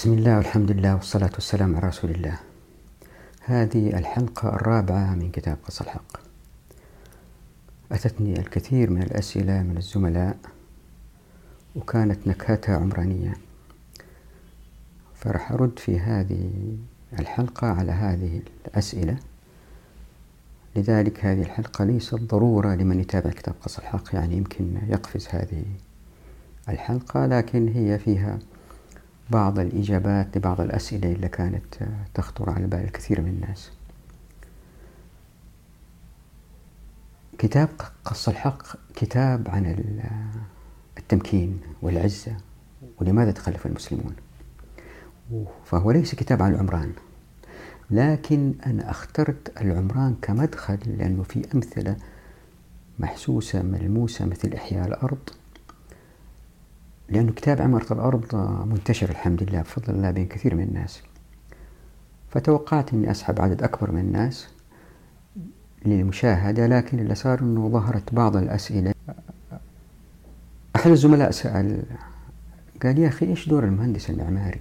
بسم الله والحمد لله والصلاة والسلام على رسول الله هذه الحلقة الرابعة من كتاب قص الحق أتتني الكثير من الأسئلة من الزملاء وكانت نكهتها عمرانية فرح أرد في هذه الحلقة على هذه الأسئلة لذلك هذه الحلقة ليست ضرورة لمن يتابع كتاب قص الحق يعني يمكن يقفز هذه الحلقة لكن هي فيها بعض الإجابات لبعض الأسئلة اللي كانت تخطر على بال الكثير من الناس. كتاب قص الحق كتاب عن التمكين والعزة ولماذا تخلف المسلمون؟ فهو ليس كتاب عن العمران لكن أنا أخترت العمران كمدخل لأنه في أمثلة محسوسة ملموسة مثل إحياء الأرض. لأنه كتاب عمارة الأرض منتشر الحمد لله بفضل الله بين كثير من الناس. فتوقعت أني أسحب عدد أكبر من الناس للمشاهدة لكن اللي صار أنه ظهرت بعض الأسئلة. أحد الزملاء سأل قال يا أخي إيش دور المهندس المعماري؟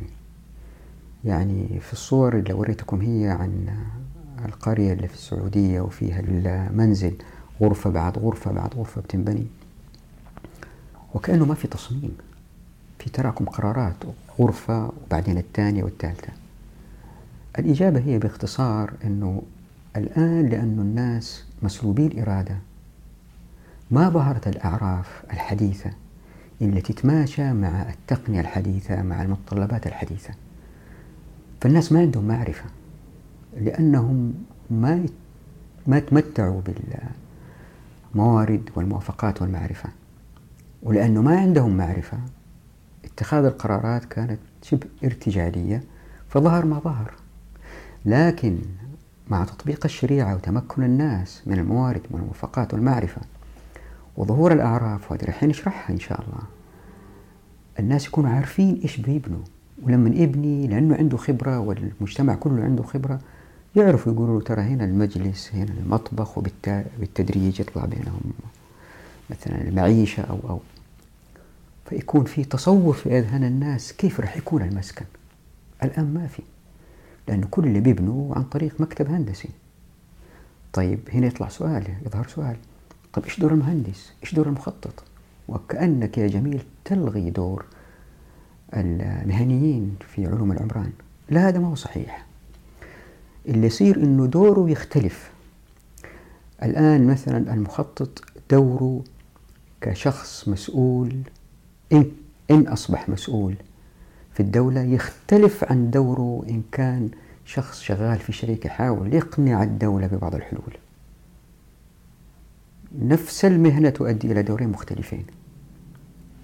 يعني في الصور اللي وريتكم هي عن القرية اللي في السعودية وفيها المنزل غرفة بعد غرفة بعد غرفة بتنبني. وكأنه ما في تصميم. في تراكم قرارات غرفة وبعدين الثانية والثالثة. الإجابة هي باختصار أنه الآن لأن الناس مسلوبي الإرادة ما ظهرت الأعراف الحديثة التي تتماشى مع التقنية الحديثة مع المتطلبات الحديثة. فالناس ما عندهم معرفة لأنهم ما ما تمتعوا بالموارد والموافقات والمعرفة. ولأنه ما عندهم معرفة اتخاذ القرارات كانت شبه ارتجالية فظهر ما ظهر. لكن مع تطبيق الشريعة وتمكن الناس من الموارد والموافقات والمعرفة وظهور الأعراف وهذه راح نشرحها إن شاء الله الناس يكونوا عارفين إيش بيبنوا ولما يبني لأنه عنده خبرة والمجتمع كله عنده خبرة يعرفوا يقولوا ترى هنا المجلس هنا المطبخ وبالتدريج يطلع بينهم مثلا المعيشة أو أو فيكون في تصور في أذهان الناس كيف راح يكون المسكن. الآن ما في لأنه كل اللي بيبنوا عن طريق مكتب هندسي. طيب هنا يطلع سؤال يظهر سؤال. طيب إيش دور المهندس؟ إيش دور المخطط؟ وكأنك يا جميل تلغي دور المهنيين في علوم العمران. لا هذا ما هو صحيح. اللي يصير إنه دوره يختلف. الآن مثلا المخطط دوره كشخص مسؤول إن, إن أصبح مسؤول في الدولة يختلف عن دوره إن كان شخص شغال في شركة يحاول يقنع الدولة ببعض الحلول. نفس المهنة تؤدي إلى دورين مختلفين.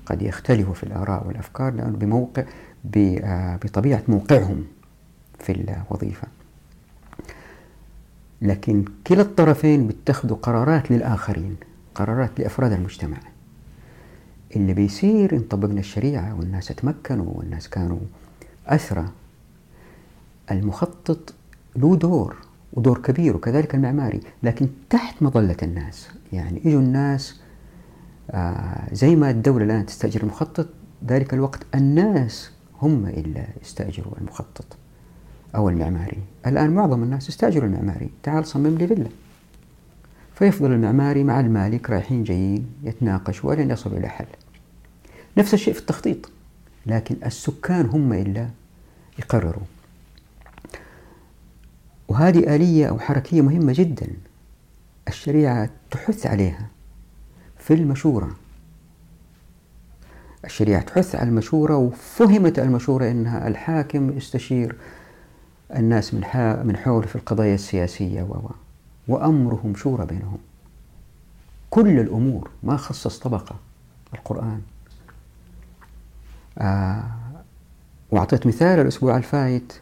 قد يختلفوا في الآراء والأفكار لأنه بموقع بطبيعة موقعهم في الوظيفة. لكن كلا الطرفين بيتخذوا قرارات للآخرين قرارات لأفراد المجتمع. اللي بيصير إن طبقنا الشريعة والناس تمكنوا والناس كانوا أسرى المخطط له دور ودور كبير وكذلك المعماري لكن تحت مظلة الناس. يعني إجوا الناس آه زي ما الدولة الآن تستأجر المخطط ذلك الوقت الناس هم اللي يستأجروا المخطط أو المعماري. الآن معظم الناس يستأجروا المعماري. تعال صمم لي فيلا. فيفضل المعماري مع المالك رايحين جايين يتناقشوا ولن يصلوا إلى حل. نفس الشيء في التخطيط. لكن السكان هم إلا يقرروا. وهذه آلية أو حركية مهمة جدا. الشريعة تحث عليها في المشورة. الشريعة تحث على المشورة وفهمت المشورة أنها الحاكم يستشير الناس من من حول في القضايا السياسية و وأمرهم شورى بينهم. كل الأمور ما خصص طبقة القرآن. آه وأعطيت مثال الأسبوع الفايت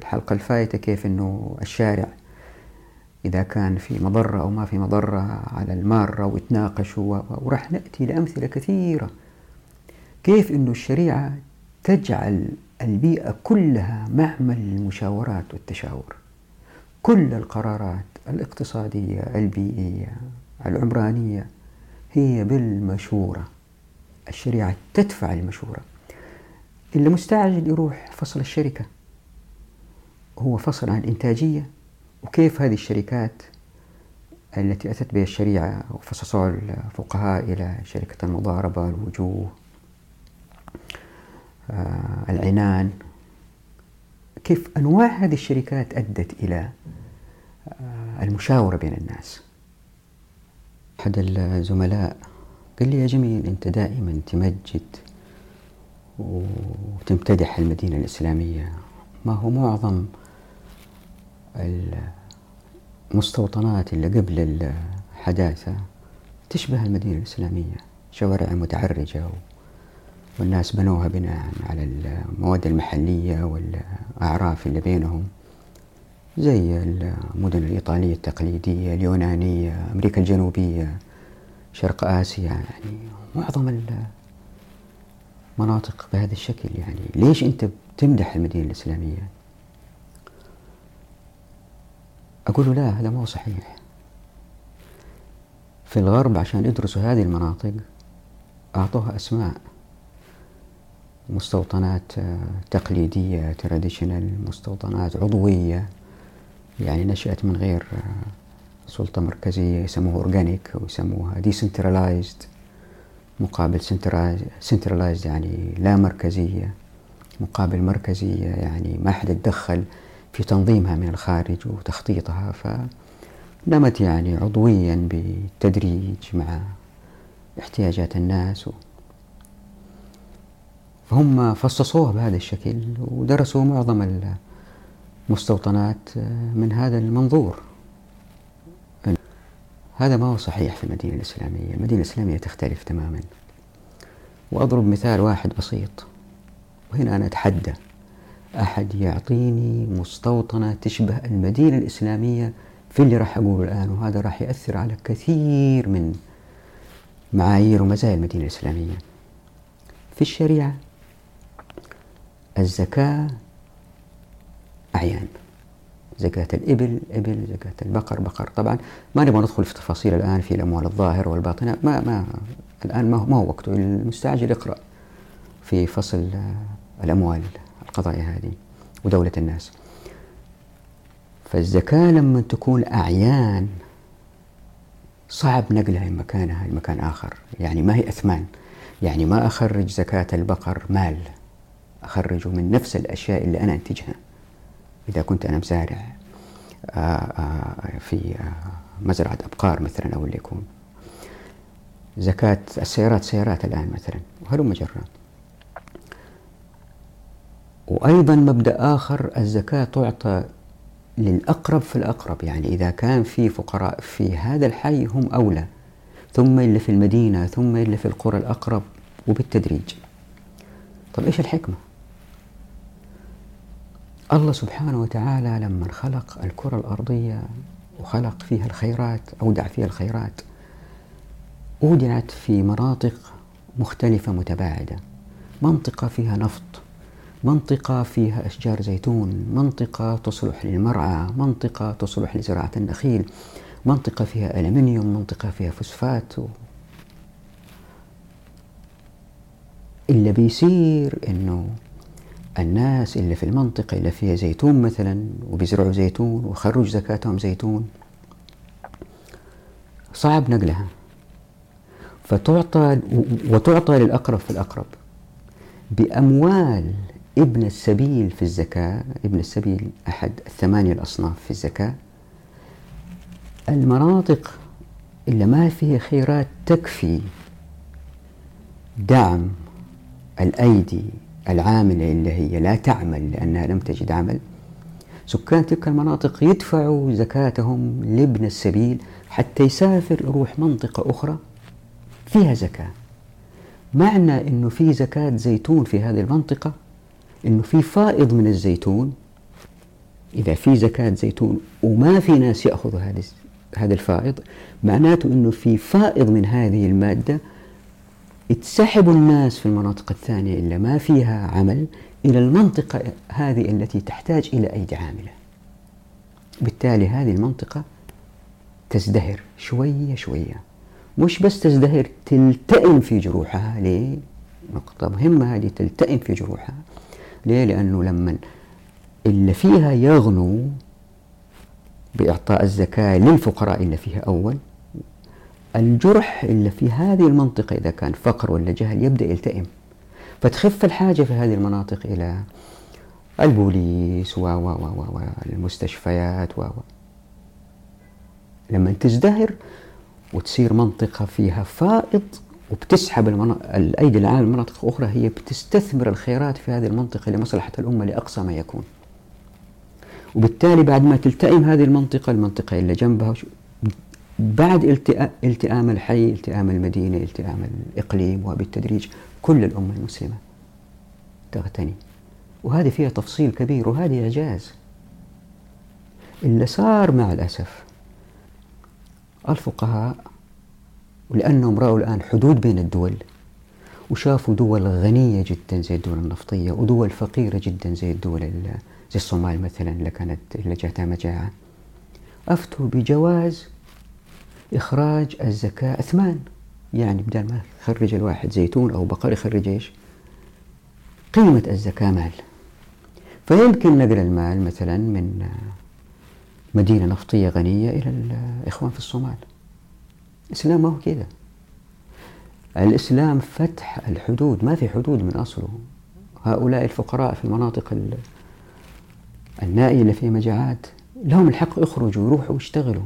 الحلقة الفايتة كيف أنه الشارع إذا كان في مضرة أو ما في مضرة على المارة ويتناقشوا وراح نأتي لأمثلة كثيرة. كيف أنه الشريعة تجعل البيئة كلها معمل للمشاورات والتشاور. كل القرارات الاقتصادية البيئية العمرانية هي بالمشورة. الشريعة تدفع المشورة. اللي مستعجل يروح فصل الشركة. هو فصل عن الإنتاجية وكيف هذه الشركات التي أتت بها الشريعة وفصصوها الفقهاء إلى شركة المضاربة الوجوه آه، العنان. كيف أنواع هذه الشركات أدت إلى آه، المشاورة بين الناس. أحد الزملاء قال لي يا جميل أنت دائما تمجد وتمتدح المدينة الإسلامية. ما هو معظم المستوطنات اللي قبل الحداثة تشبه المدينة الإسلامية. شوارع متعرجة والناس بنوها بناء على المواد المحلية والأعراف اللي بينهم. زي المدن الإيطالية التقليدية اليونانية أمريكا الجنوبية شرق آسيا يعني معظم المناطق بهذا الشكل يعني. ليش أنت بتمدح المدينة الإسلامية؟ أقول له لا هذا مو صحيح. في الغرب عشان يدرسوا هذه المناطق أعطوها أسماء. مستوطنات تقليدية traditional مستوطنات عضوية يعني نشأت من غير سلطة مركزية يسموها organic أو يسموها decentralized مقابل centralized يعني لا مركزية مقابل مركزية يعني ما حد يتدخل في تنظيمها من الخارج وتخطيطها فنمت يعني عضويا بالتدريج مع احتياجات الناس و فهم فصصوها بهذا الشكل ودرسوا معظم المستوطنات من هذا المنظور. هذا ما هو صحيح في المدينة الإسلامية. المدينة الإسلامية تختلف تماما. وأضرب مثال واحد بسيط. وهنا أنا أتحدى. أحد يعطيني مستوطنة تشبه المدينة الإسلامية في اللي راح أقوله الآن وهذا راح يأثر على كثير من معايير ومزايا المدينة الإسلامية. في الشريعة الزكاة أعيان. زكاة الإبل إبل زكاة البقر بقر. طبعا ما نبغى ندخل في تفاصيل الآن في الأموال الظاهرة والباطنة. ما ما الآن ما هو وقته المستعجل يقرأ في فصل الأموال القضايا هذه ودولة الناس. فالزكاة لما تكون أعيان صعب نقلها من مكانها لمكان آخر. يعني ما هي أثمان. يعني ما أخرج زكاة البقر مال أخرجه من نفس الأشياء اللي أنا أنتجها. إذا كنت أنا مزارع آه، آه، في آه، مزرعة أبقار مثلا أو اللي يكون. زكاة السيارات سيارات الآن مثلا وهلم جرا وأيضا مبدأ آخر الزكاة تعطى للأقرب في الأقرب يعني إذا كان في فقراء في هذا الحي هم أولى ثم اللي في المدينة ثم اللي في القرى الأقرب وبالتدريج. طب إيش الحكمة؟ الله سبحانه وتعالى لما خلق الكرة الأرضية وخلق فيها الخيرات أودع فيها الخيرات أودعت في مناطق مختلفة متباعدة. منطقة فيها نفط منطقة فيها أشجار زيتون منطقة تصلح للمرعى منطقة تصلح لزراعة النخيل منطقة فيها ألمنيوم منطقة فيها فوسفات. و... اللي بيصير إنه الناس اللي في المنطقة اللي فيها زيتون مثلا وبيزرعوا زيتون وخرج زكاتهم زيتون. صعب نقلها. فتعطى وتعطى للأقرب في الأقرب. بأموال ابن السبيل في الزكاة ابن السبيل أحد الثمانية الأصناف في الزكاة المناطق اللي ما فيها خيرات تكفي دعم الأيدي العاملة اللي هي لا تعمل لأنها لم تجد عمل. سكان تلك المناطق يدفعوا زكاتهم لابن السبيل حتى يسافر يروح منطقة أخرى فيها زكاة. معنى أنه في زكاة زيتون في هذه المنطقة أنه في فائض من الزيتون. إذا في زكاة زيتون وما في ناس يأخذوا هذا الفائض معناته أنه في فائض من هذه المادة يتسحب الناس في المناطق الثانية اللي ما فيها عمل إلى المنطقة هذه التي تحتاج إلى أيدي عاملة بالتالي هذه المنطقة تزدهر شوية شوية مش بس تزدهر تلتئم في جروحها ليه؟ نقطة مهمة هذه تلتئم في جروحها ليه؟ لأنه لما اللي فيها يغنوا بإعطاء الزكاة للفقراء اللي فيها أول الجرح اللي في هذه المنطقة إذا كان فقر ولا جهل يبدأ يلتئم. فتخف الحاجة في هذه المناطق إلى البوليس و و و والمستشفيات و لما تزدهر وتصير منطقة فيها فائض وبتسحب الأيدي العامة لمناطق أخرى هي بتستثمر الخيرات في هذه المنطقة لمصلحة الأمة لأقصى ما يكون. وبالتالي بعد ما تلتئم هذه المنطقة المنطقة اللي جنبها بعد التئام الحي التئام المدينة التئام الإقليم وبالتدريج كل الأمة المسلمة تغتني. وهذه فيها تفصيل كبير وهذه إعجاز. اللي صار مع الأسف الفقهاء ولأنهم رأوا الآن حدود بين الدول وشافوا دول غنية جدا زي الدول النفطية ودول فقيرة جدا زي الدول زي الصومال مثلا اللي كانت اللي جاتها مجاعة أفتوا بجواز إخراج الزكاة أثمان يعني بدل ما يخرج الواحد زيتون أو بقر يخرج إيش؟ قيمة الزكاة مال. فيمكن نقل المال مثلا من مدينة نفطية غنية إلى الإخوان في الصومال. الإسلام ما هو كذا الإسلام فتح الحدود. ما في حدود من أصله. هؤلاء الفقراء في المناطق النائية اللي فيها مجاعات لهم الحق يخرجوا ويروحوا ويشتغلوا.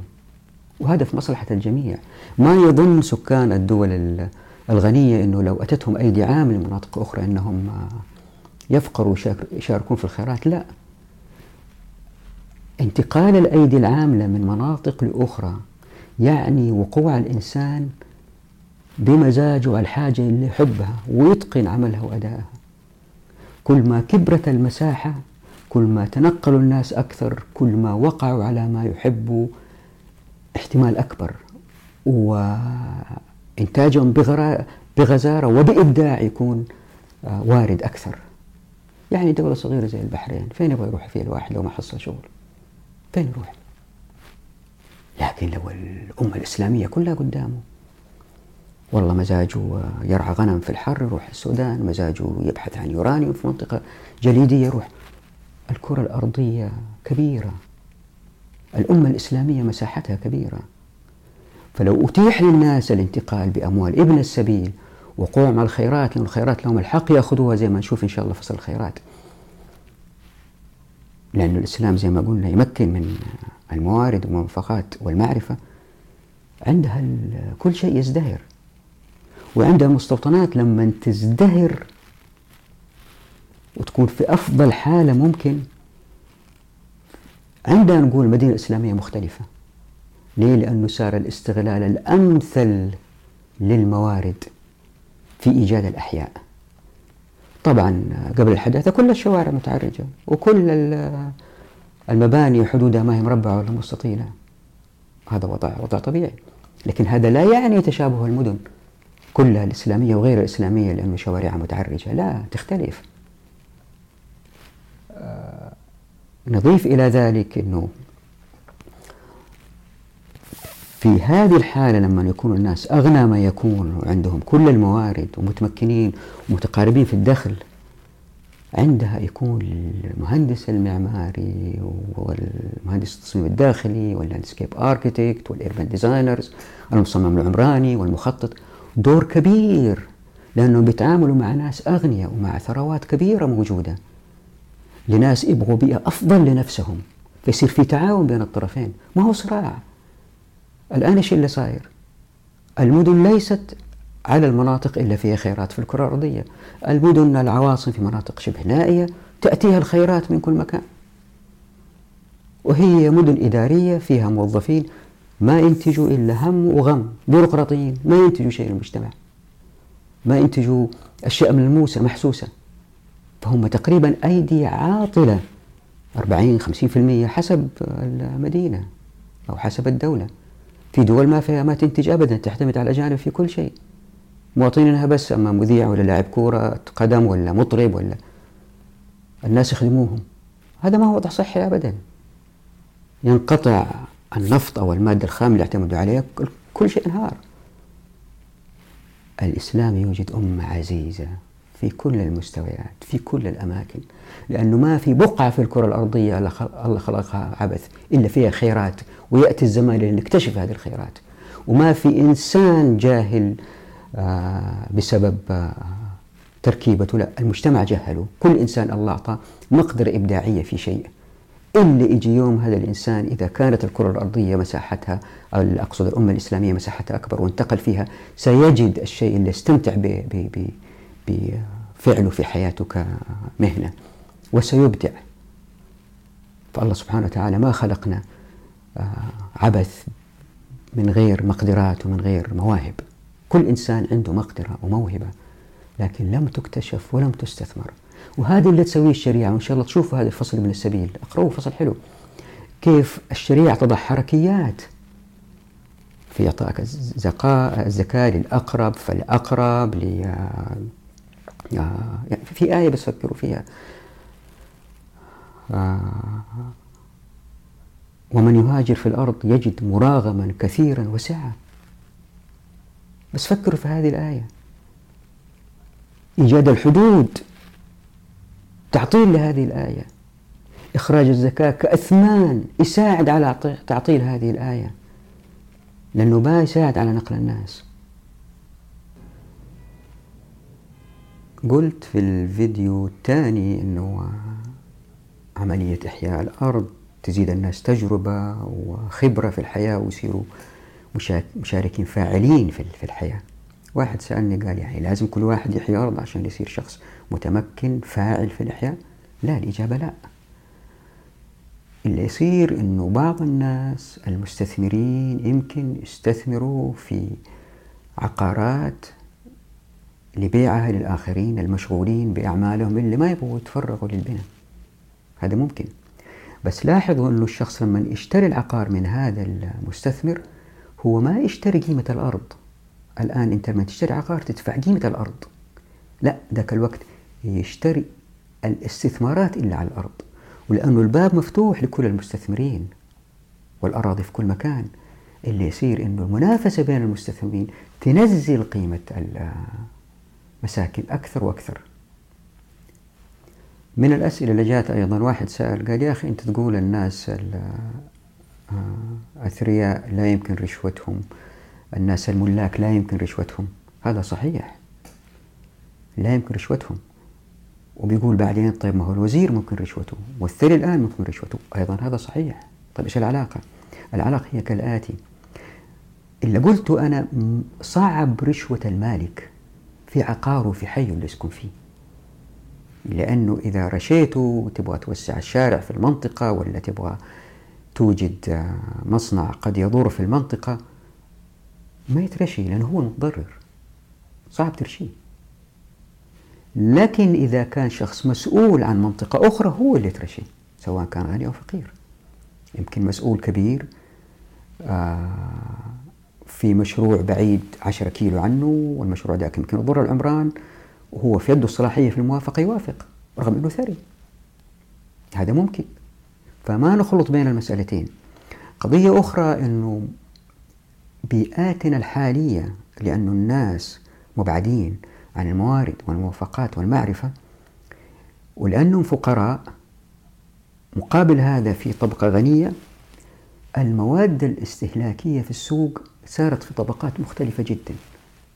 وهذا في مصلحة الجميع. ما يظن سكان الدول الغنية أنه لو أتتهم أيدي عامل من مناطق أخرى أنهم يفقروا ويشاركون في الخيرات. لا. انتقال الأيدي العاملة من مناطق لأخرى يعني وقوع الإنسان بمزاجه الحاجة اللي يحبها ويتقن عملها وأدائها. كل ما كبرت المساحة كل ما تنقلوا الناس أكثر كل ما وقعوا على ما يحبوا احتمال أكبر. وإنتاجهم بغزارة وبإبداع يكون آه، وارد أكثر. يعني دولة صغيرة زي البحرين فين يبغى يروح فيها الواحد لو ما حصل شغل؟ فين يروح؟ لكن لو الأمة الإسلامية كلها قدامه والله مزاجه يرعى غنم في الحر يروح السودان مزاجه يبحث عن يورانيوم في منطقة جليدية يروح. الكرة الأرضية كبيرة. الأمة الإسلامية مساحتها كبيرة. فلو أتيح للناس الانتقال بأموال ابن السبيل وقوع مع الخيرات لأن الخيرات لهم الحق يأخذوها زي ما نشوف إن شاء الله فصل الخيرات. لأن الإسلام زي ما قلنا يمكن من الموارد والمنفقات والمعرفة. عندها كل شيء يزدهر. وعندها المستوطنات لما تزدهر وتكون في أفضل حالة ممكن عندنا نقول المدينة الإسلامية مختلفة. ليه؟ لأنه صار الاستغلال الأمثل للموارد في إيجاد الأحياء. طبعا قبل الحداثة كل الشوارع متعرجة وكل المباني حدودها ما هي مربعة ولا مستطيلة. هذا وضع وضع طبيعي. لكن هذا لا يعني تشابه المدن كلها الإسلامية وغير الإسلامية لأنه شوارعها متعرجة. لا تختلف. آه، نضيف إلى ذلك أنه في هذه الحالة لما يكون الناس أغنى ما يكون وعندهم كل الموارد ومتمكنين ومتقاربين في الدخل عندها يكون المهندس المعماري والمهندس التصميم الداخلي وال landscape architect وال urban designers المصمم العمراني والمخطط دور كبير لأنهم بيتعاملوا مع ناس أغنياء ومع ثروات كبيرة موجودة. لناس يبغوا بيئة أفضل لنفسهم فيصير في تعاون بين الطرفين. ما هو صراع. الآن إيش اللي صاير؟ المدن ليست على المناطق إلا فيها خيرات في الكرة الأرضية. المدن العواصم في مناطق شبه نائية تأتيها الخيرات من كل مكان. وهي مدن إدارية فيها موظفين ما ينتجوا إلا هم وغم بيروقراطيين ما ينتجوا شيء للمجتمع. ما ينتجوا أشياء ملموسة محسوسة. فهم تقريبا أيدي عاطلة 40 50% حسب المدينة أو حسب الدولة. في دول ما فيها ما تنتج أبدا تعتمد على الأجانب في كل شيء. مواطنينها بس أما مذيع ولا لاعب كورة قدم ولا مطرب ولا الناس يخدموهم. هذا ما هو وضع صحي أبدا. ينقطع النفط أو المادة الخام اللي يعتمدوا عليها كل شيء انهار. الإسلام يوجد أمة عزيزة. في كل المستويات في كل الأماكن لأنه ما في بقعة في الكرة الأرضية الله خلقها عبث إلا فيها خيرات ويأتي الزمان لنكتشف هذه الخيرات. وما في إنسان جاهل آه، بسبب آه، تركيبته لا المجتمع جهله. كل إنسان الله أعطاه مقدرة إبداعية في شيء. إلا يجي يوم هذا الإنسان إذا كانت الكرة الأرضية مساحتها أقصد الأمة الإسلامية مساحتها أكبر وانتقل فيها سيجد الشيء اللي استمتع بفعله في حياته كمهنة وسيبدع. فالله سبحانه وتعالى ما خلقنا آه، عبث من غير مقدرات ومن غير مواهب. كل إنسان عنده مقدرة وموهبة لكن لم تكتشف ولم تستثمر. وهذا اللي تسويه الشريعة وإن شاء الله تشوفوا هذا الفصل من السبيل. اقرأوه فصل حلو. كيف الشريعة تضع حركيات في إعطائك الزكاة للأقرب فالأقرب يعني في آية بس فكروا فيها ومن يهاجر في الأرض يجد مراغما كثيرا وسعة بس فكروا في هذه الآية. إيجاد الحدود. تعطيل لهذه الآية. إخراج الزكاة كأثمان يساعد على تعطيل هذه الآية. لأنه ما يساعد على نقل الناس. قلت في الفيديو الثاني أنه عملية إحياء الأرض تزيد الناس تجربة وخبرة في الحياة ويصيروا مشاركين فاعلين في الحياة. واحد سألني قال يعني لازم كل واحد يحيي أرض عشان يصير شخص متمكن فاعل في الإحياء؟ لا الإجابة لا. اللي يصير أنه بعض الناس المستثمرين يمكن يستثمروا في عقارات لبيعها للآخرين المشغولين بأعمالهم اللي ما يبغوا يتفرغوا للبناء. هذا ممكن. بس لاحظوا أنه الشخص لما يشتري العقار من هذا المستثمر هو ما يشتري قيمة الأرض. الآن أنت لما تشتري عقار تدفع قيمة الأرض. لا ذاك الوقت يشتري الاستثمارات اللي على الأرض. ولأنه الباب مفتوح لكل المستثمرين والأراضي في كل مكان. اللي يصير أنه المنافسة بين المستثمرين تنزل قيمة المساكن أكثر وأكثر. من الأسئلة اللي جات أيضا واحد سأل قال يا أخي أنت تقول الناس الأثرياء لا يمكن رشوتهم الناس الملاك لا يمكن رشوتهم. هذا صحيح. لا يمكن رشوتهم. وبيقول بعدين طيب ما هو الوزير ممكن رشوته والثري الآن ممكن رشوته. أيضا هذا صحيح. طيب إيش العلاقة؟ العلاقة هي كالآتي. اللي قلته أنا صعب رشوة المالك. في عقاره في حي اللي يسكن فيه. لأنه إذا رشيته تبغى توسع الشارع في المنطقة ولا تبغى توجد مصنع قد يضر في المنطقة ما يترشي لأنه هو متضرر. صعب ترشيه. لكن إذا كان شخص مسؤول عن منطقة أخرى هو اللي يترشي سواء كان غني أو فقير. يمكن مسؤول كبير آه، في مشروع بعيد عشرة كيلو عنه والمشروع ذاك يمكن يضر العمران وهو في يده الصلاحية في الموافقة يوافق رغم أنه ثري. هذا ممكن. فما نخلط بين المسألتين. قضية أخرى أنه بيئاتنا الحالية لأن الناس مبعدين عن الموارد والموافقات والمعرفة ولأنهم فقراء مقابل هذا في طبقة غنية المواد الاستهلاكية في السوق صارت في طبقات مختلفة جدا.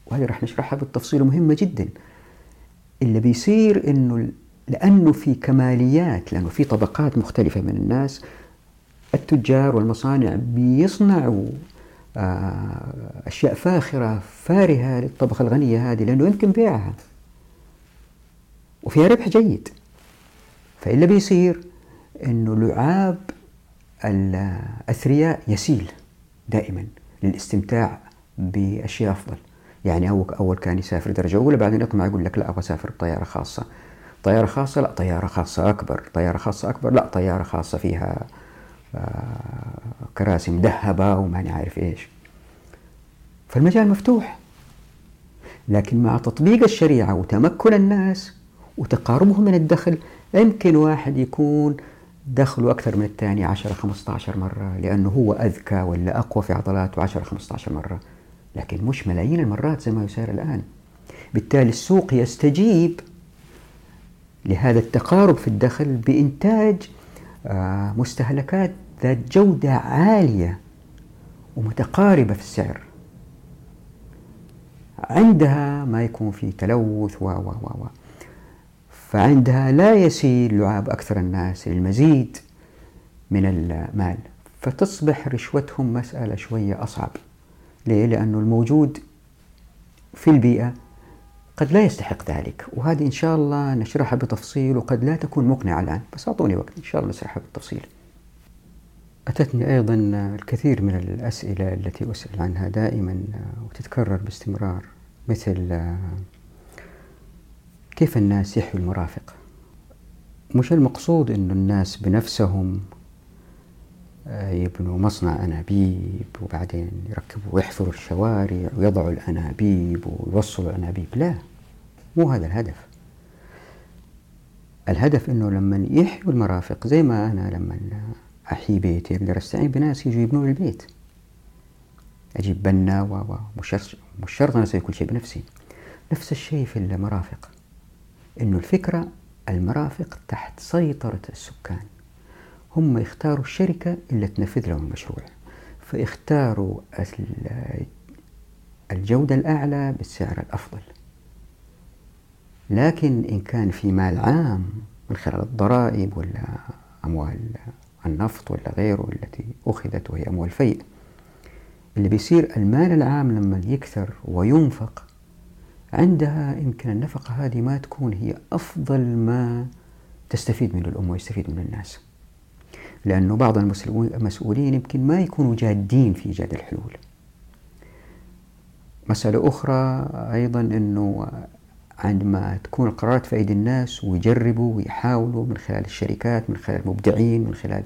وهذه راح نشرحها بالتفصيل مهمة جدا. اللي بيصير إنه لأنه في كماليات لأنه في طبقات مختلفة من الناس التجار والمصانع بيصنعوا آه، أشياء فاخرة فارهة للطبقة الغنية هذه لأنه يمكن بيعها. وفيها ربح جيد. فإلا بيصير أنه لعاب الأثرياء يسيل دائما. للاستمتاع بأشياء أفضل. يعني أول, أول كان يسافر درجة أولى بعدين يطمع يقول لك لا أبغى أسافر بطيارة خاصة. طيارة خاصة؟ لا. طيارة خاصة أكبر. طيارة خاصة أكبر؟ لا. طيارة خاصة فيها آه، كراسي مذهبة وما عارف إيش. فالمجال مفتوح. لكن مع تطبيق الشريعة وتمكن الناس وتقاربهم من الدخل يمكن واحد يكون دخله أكثر من الثاني 10 15 مرة لأنه هو أذكى ولا أقوى في عضلاته 10 15 مرة. لكن مش ملايين المرات زي ما يصير الآن. بالتالي السوق يستجيب لهذا التقارب في الدخل بإنتاج آه، مستهلكات ذات جودة عالية ومتقاربة في السعر. عندها ما يكون في تلوث و و و و. فعندها لا يسيل لعاب أكثر الناس للمزيد من المال فتصبح رشوتهم مسألة شوية أصعب ليه؟ لأنه الموجود في البيئة قد لا يستحق ذلك وهذه إن شاء الله نشرحها بتفصيل وقد لا تكون مقنعة الآن بس أعطوني وقت إن شاء الله نشرحها بالتفصيل أتتني أيضا الكثير من الأسئلة التي أسأل عنها دائما وتتكرر باستمرار مثل كيف الناس يحيوا المرافق؟ مش المقصود أن الناس بنفسهم يبنوا مصنع أنابيب وبعدين يركبوا ويحفروا الشوارع ويضعوا الأنابيب ويوصلوا الأنابيب. لا مو هذا الهدف. الهدف أنه لما يحيوا المرافق زي ما أنا لما أحيي بيتي أقدر أستعين بناس يجوا يبنوا البيت. أجيب بنا و مش شرط أنا أسوي كل شيء بنفسي. نفس الشيء في المرافق. إنه الفكرة المرافق تحت سيطرة السكان. هم يختاروا الشركة اللي تنفذ لهم المشروع. فيختاروا الجودة الأعلى بالسعر الأفضل. لكن إن كان في مال عام من خلال الضرائب ولا أموال النفط ولا غيره التي أخذت وهي أموال فيء اللي بيصير المال العام لما يكثر وينفق عندها يمكن النفقة هذه ما تكون هي أفضل ما تستفيد منه الأمة ويستفيد منه الناس. لأنه بعض المسؤولين يمكن ما يكونوا جادين في إيجاد الحلول. مسألة أخرى أيضا أنه عندما تكون القرارات في أيدي الناس ويجربوا ويحاولوا من خلال الشركات من خلال المبدعين من خلال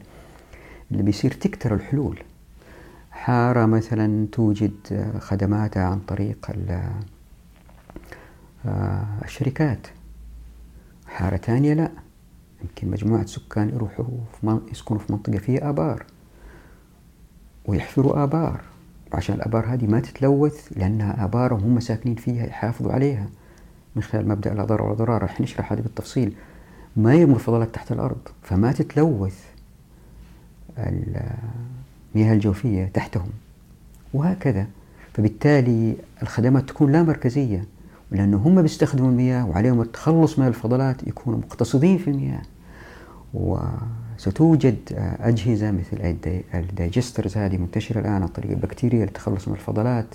اللي بيصير تكتر الحلول. حارة مثلا توجد خدماتها عن طريق الشركات. حارة ثانية لا. يمكن مجموعة سكان يروحوا يسكنوا في منطقة فيها آبار ويحفروا آبار. وعشان الآبار هذه ما تتلوث لأنها آبار وهم ساكنين فيها يحافظوا عليها. من خلال مبدأ لا ضرر ولا ضرار رح نشرح هذه بالتفصيل. ما يرموا الفضلات تحت الأرض فما تتلوث المياه الجوفية تحتهم. وهكذا. فبالتالي الخدمات تكون لا مركزية. لأنه هم بيستخدموا المياه وعليهم التخلص من الفضلات يكونوا مقتصدين في المياه. وستوجد أجهزة مثل الدايجسترز هذه منتشرة الآن عن طريق البكتيريا للتخلص من الفضلات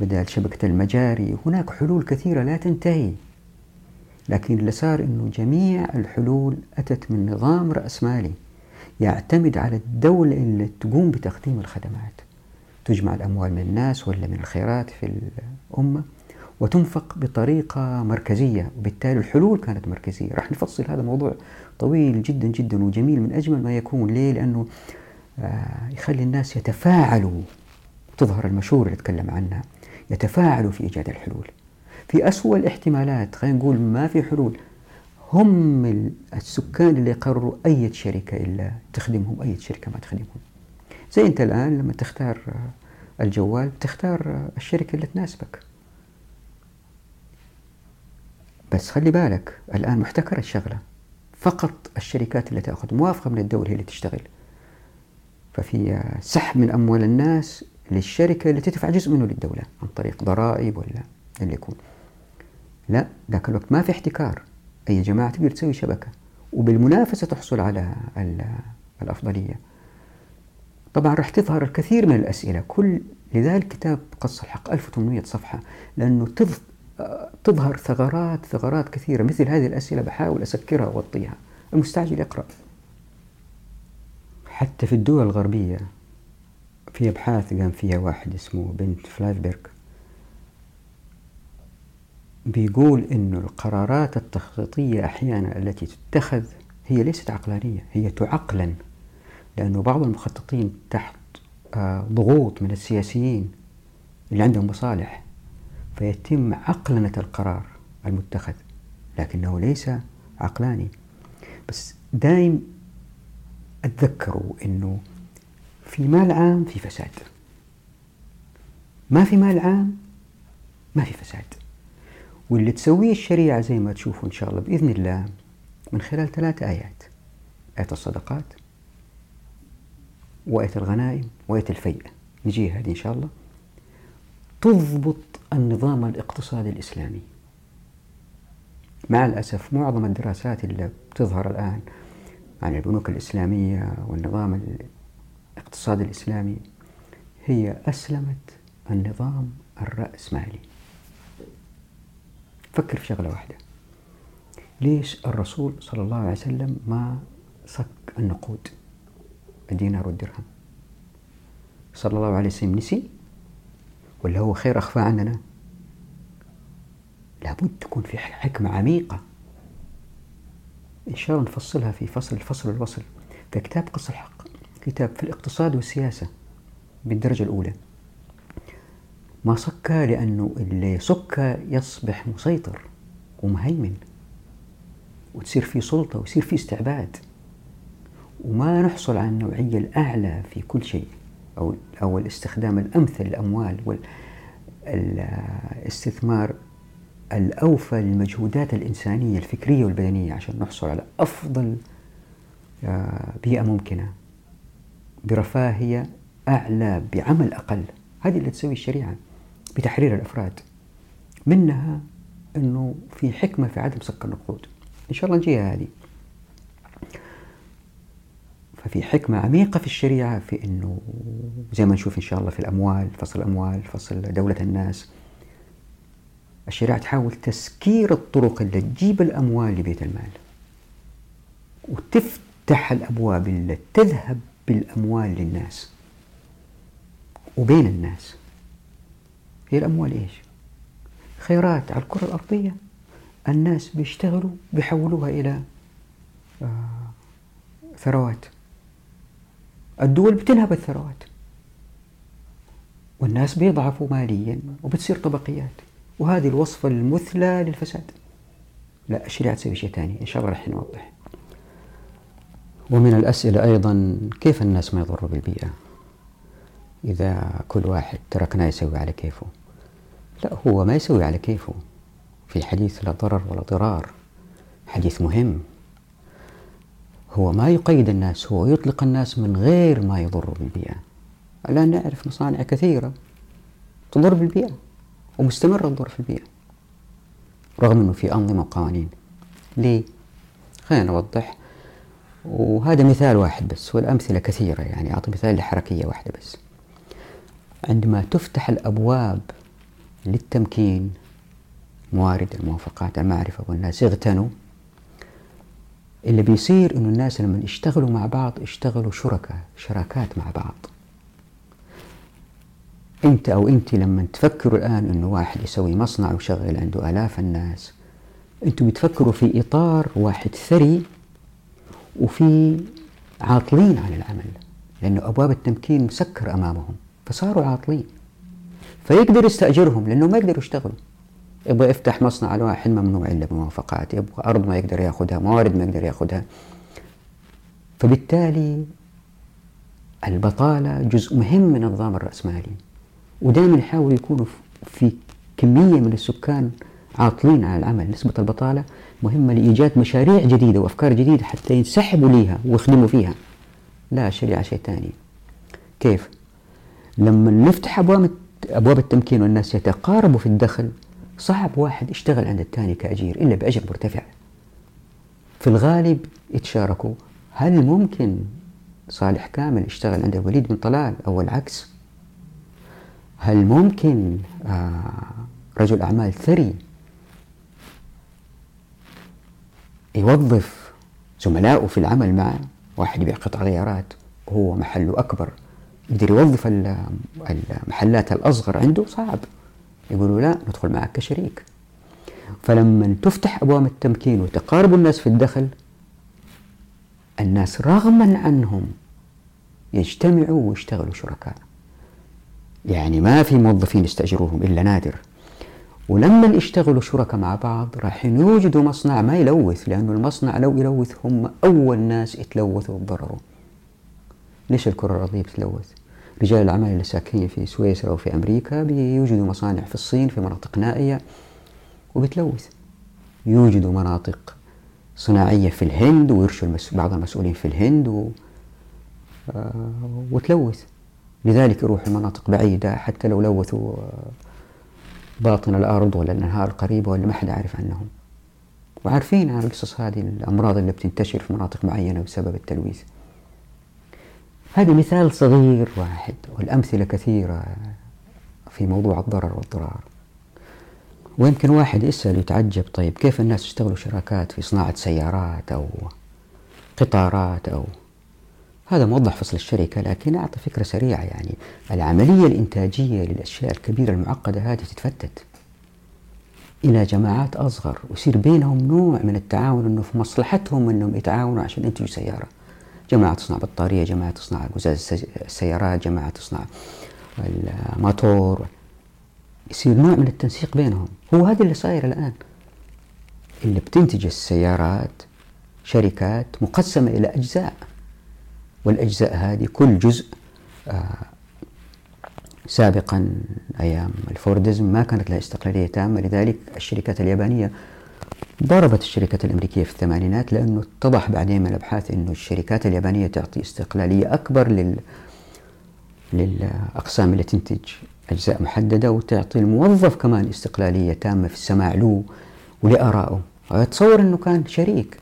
بدل شبكة المجاري. هناك حلول كثيرة لا تنتهي لكن اللي صار أنه جميع الحلول أتت من نظام رأسمالي يعتمد على الدولة اللي تقوم بتقديم الخدمات. تجمع الأموال من الناس ولا من الخيرات في الأمة. وتنفق بطريقة مركزية. وبالتالي الحلول كانت مركزية. راح نفصل هذا الموضوع طويل جدا جدا وجميل من أجمل ما يكون. ليه؟ لأنه آه، يخلي الناس يتفاعلوا. تظهر المشهور اللي اتكلم عنها. يتفاعلوا في إيجاد الحلول. في أسوأ الاحتمالات خلينا نقول ما في حلول هم السكان اللي يقرروا أي شركة إلا تخدمهم أي شركة ما تخدمهم. زي أنت الآن لما تختار الجوال تختار الشركة اللي تناسبك. بس خلي بالك الآن محتكرة الشغلة. فقط الشركات اللي تأخذ موافقة من الدولة هي اللي تشتغل. ففي سحب من أموال الناس للشركة اللي تدفع جزء منه للدولة عن طريق ضرائب ولا اللي يكون. لا ذاك الوقت ما في احتكار. أي جماعة تقدر تسوي شبكة؟ وبالمنافسة تحصل على الأفضلية. طبعا راح تظهر الكثير من الأسئلة. كل لذلك كتاب قص الحق 1800 صفحة لأنه تظهر ثغرات ثغرات كثيرة. مثل هذه الأسئلة بحاول أسكرها وأغطيها. المستعجل يقرأ. حتى في الدول الغربية في أبحاث قام فيها واحد اسمه بنت فلايفبرغ بيقول إنه القرارات التخطيطية أحيانا التي تتخذ هي ليست عقلانية هي تعقلن. لأنه بعض المخططين تحت آه، ضغوط من السياسيين اللي عندهم مصالح فيتم عقلنة القرار المتخذ لكنه ليس عقلاني. بس دائم اتذكروا إنه في مال عام في فساد. ما في مال عام ما في فساد. واللي تسويه الشريعة زي ما تشوفوا إن شاء الله بإذن الله من خلال ثلاث آيات آية الصدقات وآية الغنائم وآية الفيء. نجي هذه إن شاء الله. تضبط النظام الاقتصادي الإسلامي. مع الأسف معظم الدراسات اللي بتظهر الآن عن البنوك الإسلامية والنظام الاقتصادي الإسلامي هي أسلمت النظام الرأسمالي. فكر في شغلة واحدة. ليش الرسول صلى الله عليه وسلم ما صك النقود؟ الدينار والدرهم. صلى الله عليه وسلم نسي ولا هو خير أخفى عننا؟ لابد تكون في حكمة عميقة. إن شاء الله نفصلها في فصل الفصل الوصل في كتاب قص الحق كتاب في الاقتصاد والسياسة بالدرجة الأولى. ما صكى لأنه اللي صكى يصبح مسيطر ومهيمن وتصير في سلطة ويصير في استعباد. وما نحصل على النوعية الأعلى في كل شيء. أو أو الاستخدام الأمثل للأموال والاستثمار الأوفى للمجهودات الإنسانية الفكرية والبدنية عشان نحصل على أفضل آه، بيئة ممكنة. برفاهية أعلى بعمل أقل. هذه اللي تسوي الشريعة بتحرير الأفراد. منها أنه في حكمة في عدم سك النقود. إن شاء الله نجيها هذه. ففي حكمة عميقة في الشريعة في أنه زي ما نشوف إن شاء الله في الأموال فصل الأموال فصل دولة الناس. الشريعة تحاول تسكير الطرق اللي تجيب الأموال لبيت المال. وتفتح الأبواب اللي تذهب بالأموال للناس. وبين الناس. هي الأموال إيش؟ خيرات على الكرة الأرضية. الناس بيشتغلوا بيحولوها إلى آه، ثروات. الدول بتنهب الثروات. والناس بيضعفوا ماليا وبتصير طبقيات. وهذه الوصفة المثلى للفساد. لا الشريعة تسوي شيء ثاني؟ إن شاء الله رح نوضح ومن الأسئلة أيضا كيف الناس ما يضروا بالبيئة؟ إذا كل واحد تركناه يسوي على كيفه. لا هو ما يسوي على كيفه. في حديث لا ضرر ولا ضرار. حديث مهم. هو ما يقيد الناس هو يطلق الناس من غير ما يضر بالبيئة. الآن نعرف مصانع كثيرة تضر بالبيئة ومستمرة تضر في البيئة رغم أنه في أنظمة وقوانين. ليه؟ خلينا نوضح وهذا مثال واحد بس والأمثلة كثيرة يعني أعطي مثال لحركية واحدة بس. عندما تفتح الأبواب للتمكين موارد الموافقات المعرفة والناس يغتنوا اللي بيصير إنه الناس لما يشتغلوا مع بعض يشتغلوا شركاء شراكات مع بعض. أنت أو أنت لما تفكروا الآن إنه واحد يسوي مصنع ويشغل عنده آلاف الناس أنتم بتفكروا في إطار واحد ثري وفي عاطلين عن العمل لأنه أبواب التمكين مسكر أمامهم فصاروا عاطلين. فيقدر يستأجرهم لأنه ما يقدروا يشتغلوا. يبغى يفتح مصنع الواحد ممنوع إلا بموافقات يبغى أرض ما يقدر يأخذها موارد ما يقدر يأخذها. فبالتالي البطالة جزء مهم من النظام الرأسمالي ودائما يحاولوا يكونوا في كمية من السكان عاطلين على العمل. نسبة البطالة مهمة لإيجاد مشاريع جديدة وأفكار جديدة حتى ينسحبوا ليها ويخدموا فيها. لا الشريعه شيء ثاني. كيف؟ لما نفتح أبواب أبواب التمكين والناس يتقاربوا في الدخل صعب واحد يشتغل عند الثاني كأجير إلا بأجر مرتفع. في الغالب يتشاركوا. هل ممكن صالح كامل يشتغل عند الوليد بن طلال أو العكس؟ هل ممكن آه، رجل أعمال ثري يوظف زملائه في العمل معه؟ واحد يبيع قطع غيارات وهو محله أكبر يقدر يوظف المحلات الأصغر عنده؟ صعب. يقولوا لا ندخل معك كشريك. فلما تفتح أبواب التمكين وتقارب الناس في الدخل الناس رغما عنهم يجتمعوا ويشتغلوا شركاء. يعني ما في موظفين يستأجروهم إلا نادر. ولما يشتغلوا شركاء مع بعض راح يوجدوا مصنع ما يلوث لأنه المصنع لو يلوث هم أول ناس يتلوثوا وتضرروا. ليش الكرة الأرضية بتلوث؟ رجال الأعمال اللي ساكنين في سويسرا وفي أمريكا بيوجدوا مصانع في الصين في مناطق نائية وبتلوث. يوجدوا مناطق صناعية في الهند ويرشوا بعض المسؤولين في الهند و... وتلوث. لذلك يروحوا مناطق بعيدة حتى لو لوثوا باطن الأرض ولا الأنهار القريبة ولا ما حد عارف عنهم. وعارفين عن القصص هذه الأمراض اللي بتنتشر في مناطق معينة بسبب التلويث. هذا مثال صغير واحد والأمثلة كثيرة في موضوع الضرر والضرار. ويمكن واحد يسأل ويتعجب طيب كيف الناس يشتغلوا شراكات في صناعة سيارات أو قطارات أو هذا موضح فصل الشركة لكن أعطي فكرة سريعة يعني. العملية الإنتاجية للأشياء الكبيرة المعقدة هذه تتفتت إلى جماعات أصغر ويصير بينهم نوع من التعاون أنه في مصلحتهم أنهم يتعاونوا عشان ينتجوا سيارة. جماعة تصنع بطارية جماعة تصنع قزاز السيارات جماعة تصنع الموتور. يصير نوع من التنسيق بينهم. هو هذا اللي صاير الآن. اللي بتنتج السيارات شركات مقسمة إلى أجزاء. والأجزاء هذه كل جزء آه، سابقا أيام الفوردزم ما كانت لها استقلالية تامة. لذلك الشركات اليابانية ضربت الشركات الأمريكية في الثمانينات لأنه اتضح بعدين من الأبحاث أنه الشركات اليابانية تعطي استقلالية أكبر لل للأقسام اللي تنتج أجزاء محددة وتعطي الموظف كمان استقلالية تامة في السماع له ولآرائه. أتصور أنه كان شريك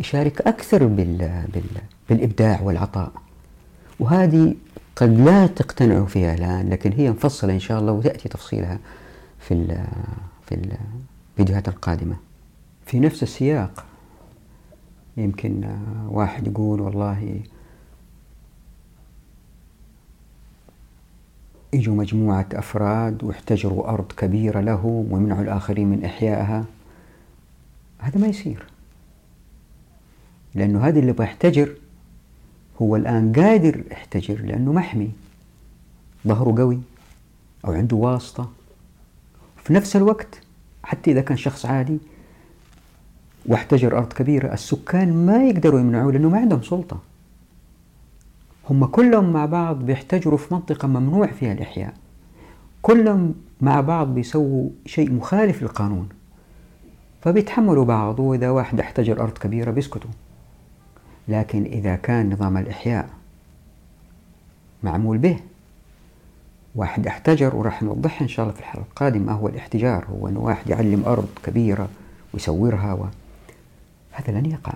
يشارك أكثر بال... بال... بالإبداع والعطاء. وهذه قد لا تقتنعوا فيها الآن لكن هي مفصلة إن شاء الله وتأتي تفصيلها في ال... في الفيديوهات القادمة. في نفس السياق. يمكن واحد يقول والله يجوا مجموعة أفراد واحتجروا أرض كبيرة لهم ويمنعوا الآخرين من إحيائها. هذا ما يصير. لأنه هذا اللي بيحتجر هو الآن قادر يحتجر لأنه محمي. ظهره قوي أو عنده واسطة. في نفس الوقت حتى إذا كان شخص عادي واحتجر أرض كبيرة السكان ما يقدروا يمنعوه لأنه ما عندهم سلطة. هم كلهم مع بعض بيحتجروا في منطقة ممنوع فيها الإحياء. كلهم مع بعض بيسووا شيء مخالف للقانون. فبيتحملوا بعض وإذا واحد احتجر أرض كبيرة بيسكتوا. لكن إذا كان نظام الإحياء معمول به واحد احتجر وراح نوضحها إن شاء الله في الحلقة القادمة ما هو الاحتجار هو أن واحد يعلم أرض كبيرة ويسورها و... هذا لن يقع.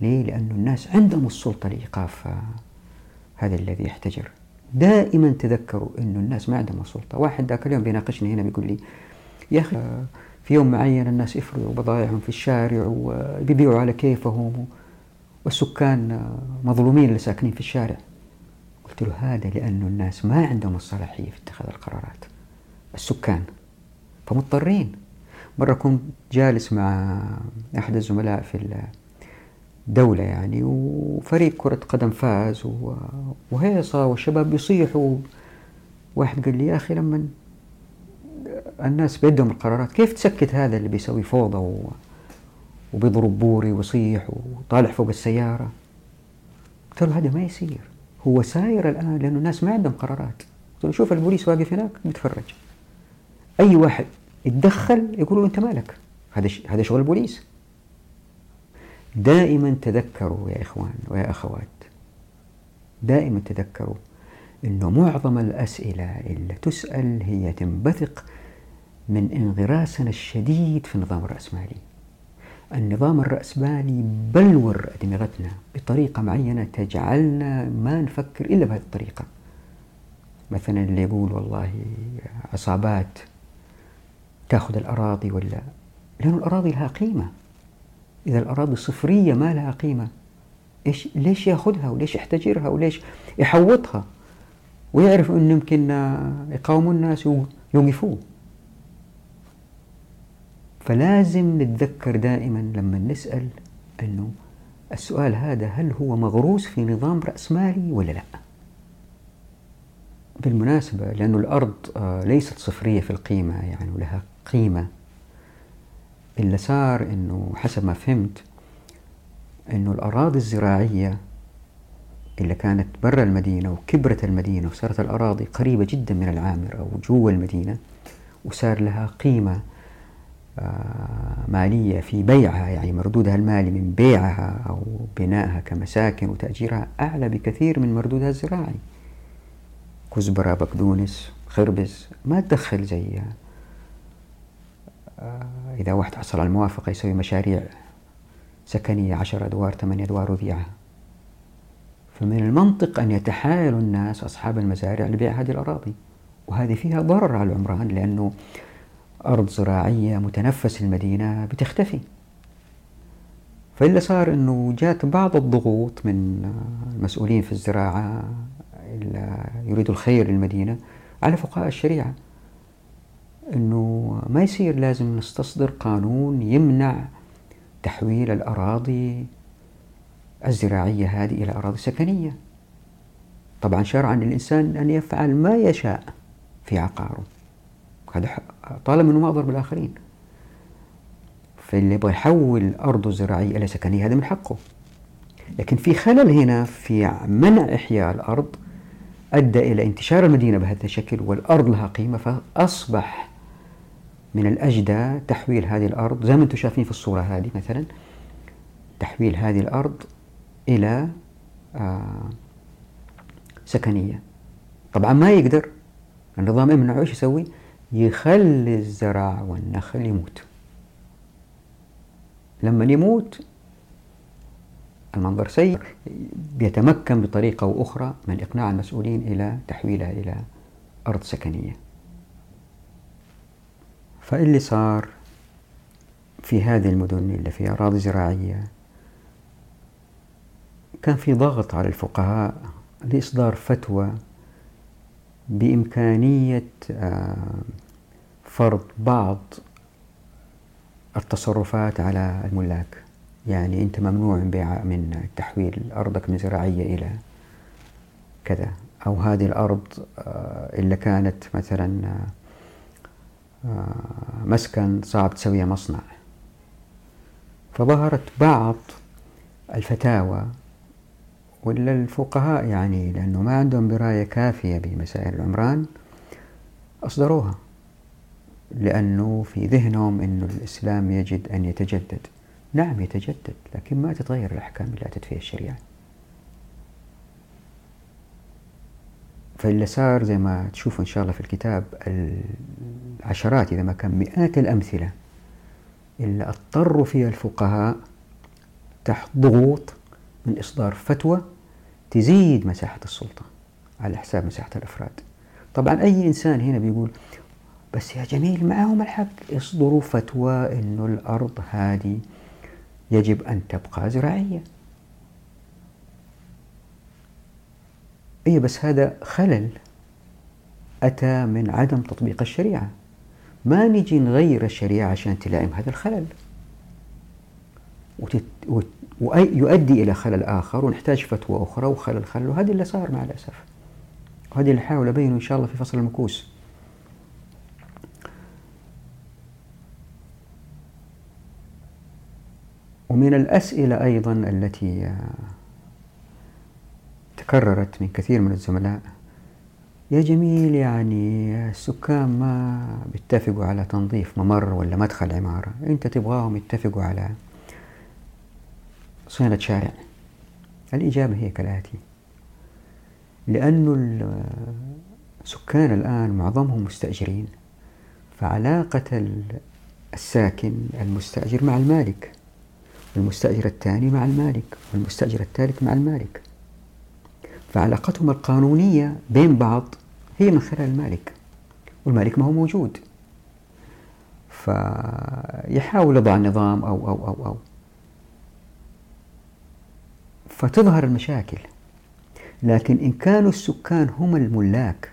ليه؟ لأن الناس عندهم السلطة لإيقاف هذا الذي يحتجر. دائما تذكروا أن الناس ما عندهم سلطة واحد ذاك اليوم بيناقشني هنا بيقول لي يا أخي في يوم معين الناس يفرضوا بضائعهم في الشارع وبيبيعوا على كيفهم والسكان مظلومين اللي ساكنين في الشارع. قلت له هذا لأن الناس ما عندهم الصلاحية في اتخاذ القرارات. السكان فمضطرين. مرة كنت جالس مع أحد الزملاء في دولة يعني وفريق كرة قدم فاز وهيصة والشباب بيصيحوا. واحد قال لي يا أخي لما الناس بيدهم القرارات كيف تسكت هذا اللي بيسوي فوضى وبيضرب بوري ويصيح وطالع فوق السيارة؟ قلت له هذا ما يصير. هو ساير الآن لأنه الناس ما عندهم قرارات. قلت له شوف البوليس واقف هناك بيتفرج. أي واحد يتدخل يقولوا أنت مالك؟ هذا هذا شغل البوليس. دائما تذكروا يا إخوان ويا أخوات دائما تذكروا أنه معظم الأسئلة اللي تسأل هي تنبثق من انغراسنا الشديد في النظام الرأسمالي. النظام الرأسمالي بلور أدمغتنا بطريقة معينة تجعلنا ما نفكر إلا بهذه الطريقة. مثلا اللي يقول والله عصابات تاخذ الأراضي ولا؟ لأن الأراضي لها قيمة. إذا الأراضي صفرية ما لها قيمة. إيش ليش يأخذها وليش يحتجرها وليش يحوطها؟ ويعرف أنه يمكن يقاوموا الناس ويوقفوه. فلازم نتذكر دائما لما نسأل أنه السؤال هذا هل هو مغروس في نظام رأسمالي ولا لا؟ بالمناسبة لأن الأرض آه، ليست صفرية في القيمة يعني لها قيمة. اللي صار إنه حسب ما فهمت إنه الأراضي الزراعية اللي كانت برا المدينة وكبرت المدينة وصارت الأراضي قريبة جدا من العامر أو جوا المدينة وصار لها قيمة آه، مالية في بيعها يعني مردودها المالي من بيعها أو بنائها كمساكن وتأجيرها أعلى بكثير من مردودها الزراعي. كزبرة بقدونس خربز ما تدخل زي آه، إذا واحد حصل على الموافقة يسوي مشاريع سكنية عشر أدوار ثمانية أدوار وبيعها فمن المنطق أن يتحايل الناس أصحاب المزارع لبيع هذه الأراضي. وهذه فيها ضرر على العمران لأنه أرض زراعية متنفس المدينة بتختفي. فإلا صار أنه جات بعض الضغوط من المسؤولين في الزراعة اللي يريدوا الخير للمدينة على فقهاء الشريعة. أنه ما يصير لازم نستصدر قانون يمنع تحويل الأراضي الزراعية هذه إلى أراضي سكنية. طبعا شرعا الإنسان أن يفعل ما يشاء في عقاره. هذا طالما أنه ما أضر بالآخرين فاللي يبغى يحول أرضه الزراعية إلى سكنية هذا من حقه. لكن في خلل هنا في منع إحياء الأرض أدى إلى انتشار المدينة بهذا الشكل والأرض لها قيمة فأصبح من الأجدى تحويل هذه الأرض زي ما أنتم شايفين في الصورة هذه مثلا تحويل هذه الأرض إلى آه سكنية. طبعا ما يقدر النظام يمنعه إيش يسوي؟ يخلي الزرع والنخل يموت. لما يموت المنظر سيء بيتمكن بطريقة أو أخرى من إقناع المسؤولين إلى تحويلها إلى أرض سكنية. فإللي صار في هذه المدن اللي فيها أراضي زراعية كان في ضغط على الفقهاء لإصدار فتوى بإمكانية آه، فرض بعض التصرفات على الملاك. يعني أنت ممنوع من بيع من تحويل أرضك من زراعية إلى كذا. أو هذه الأرض آه، اللي كانت مثلا آه، مسكن صعب تسويها مصنع. فظهرت بعض الفتاوى ولا الفقهاء يعني لأنه ما عندهم دراية كافية بمسائل العمران أصدروها لأنه في ذهنهم أن الإسلام يجد أن يتجدد. نعم يتجدد لكن ما تتغير الأحكام اللي أتت فيها الشريعة. فاللي صار زي ما تشوفوا إن شاء الله في الكتاب العشرات إذا ما كان مئات الأمثلة اللي أضطروا فيها الفقهاء تحت ضغوط من إصدار فتوى تزيد مساحة السلطة على حساب مساحة الأفراد. طبعا أي إنسان هنا بيقول بس يا جميل معهم الحق. يصدروا فتوى أنه الأرض هذه يجب أن تبقى زراعية. أي بس هذا خلل. أتى من عدم تطبيق الشريعة. ما نجي نغير الشريعة عشان تلائم هذا الخلل. وتت... ويؤدي إلى خلل آخر ونحتاج فتوى أخرى وخلل خلل. وهذا اللي صار مع الأسف. وهذا اللي حاول أبينه إن شاء الله في فصل المكوس. ومن الأسئلة أيضا التي تكررت من كثير من الزملاء. يا جميل يعني السكان ما بيتفقوا على تنظيف ممر ولا مدخل عمارة. أنت تبغاهم يتفقوا على صيانة شارع. الإجابة هي كالآتي لأن السكان الآن معظمهم مستأجرين. فعلاقة الساكن المستأجر مع المالك والمستأجر الثاني مع المالك والمستأجر الثالث مع المالك. فعلاقتهم القانونية بين بعض هي من خلال المالك والمالك ما هو موجود. فيحاول يضع نظام أو أو أو أو. فتظهر المشاكل لكن إن كانوا السكان هم الملاك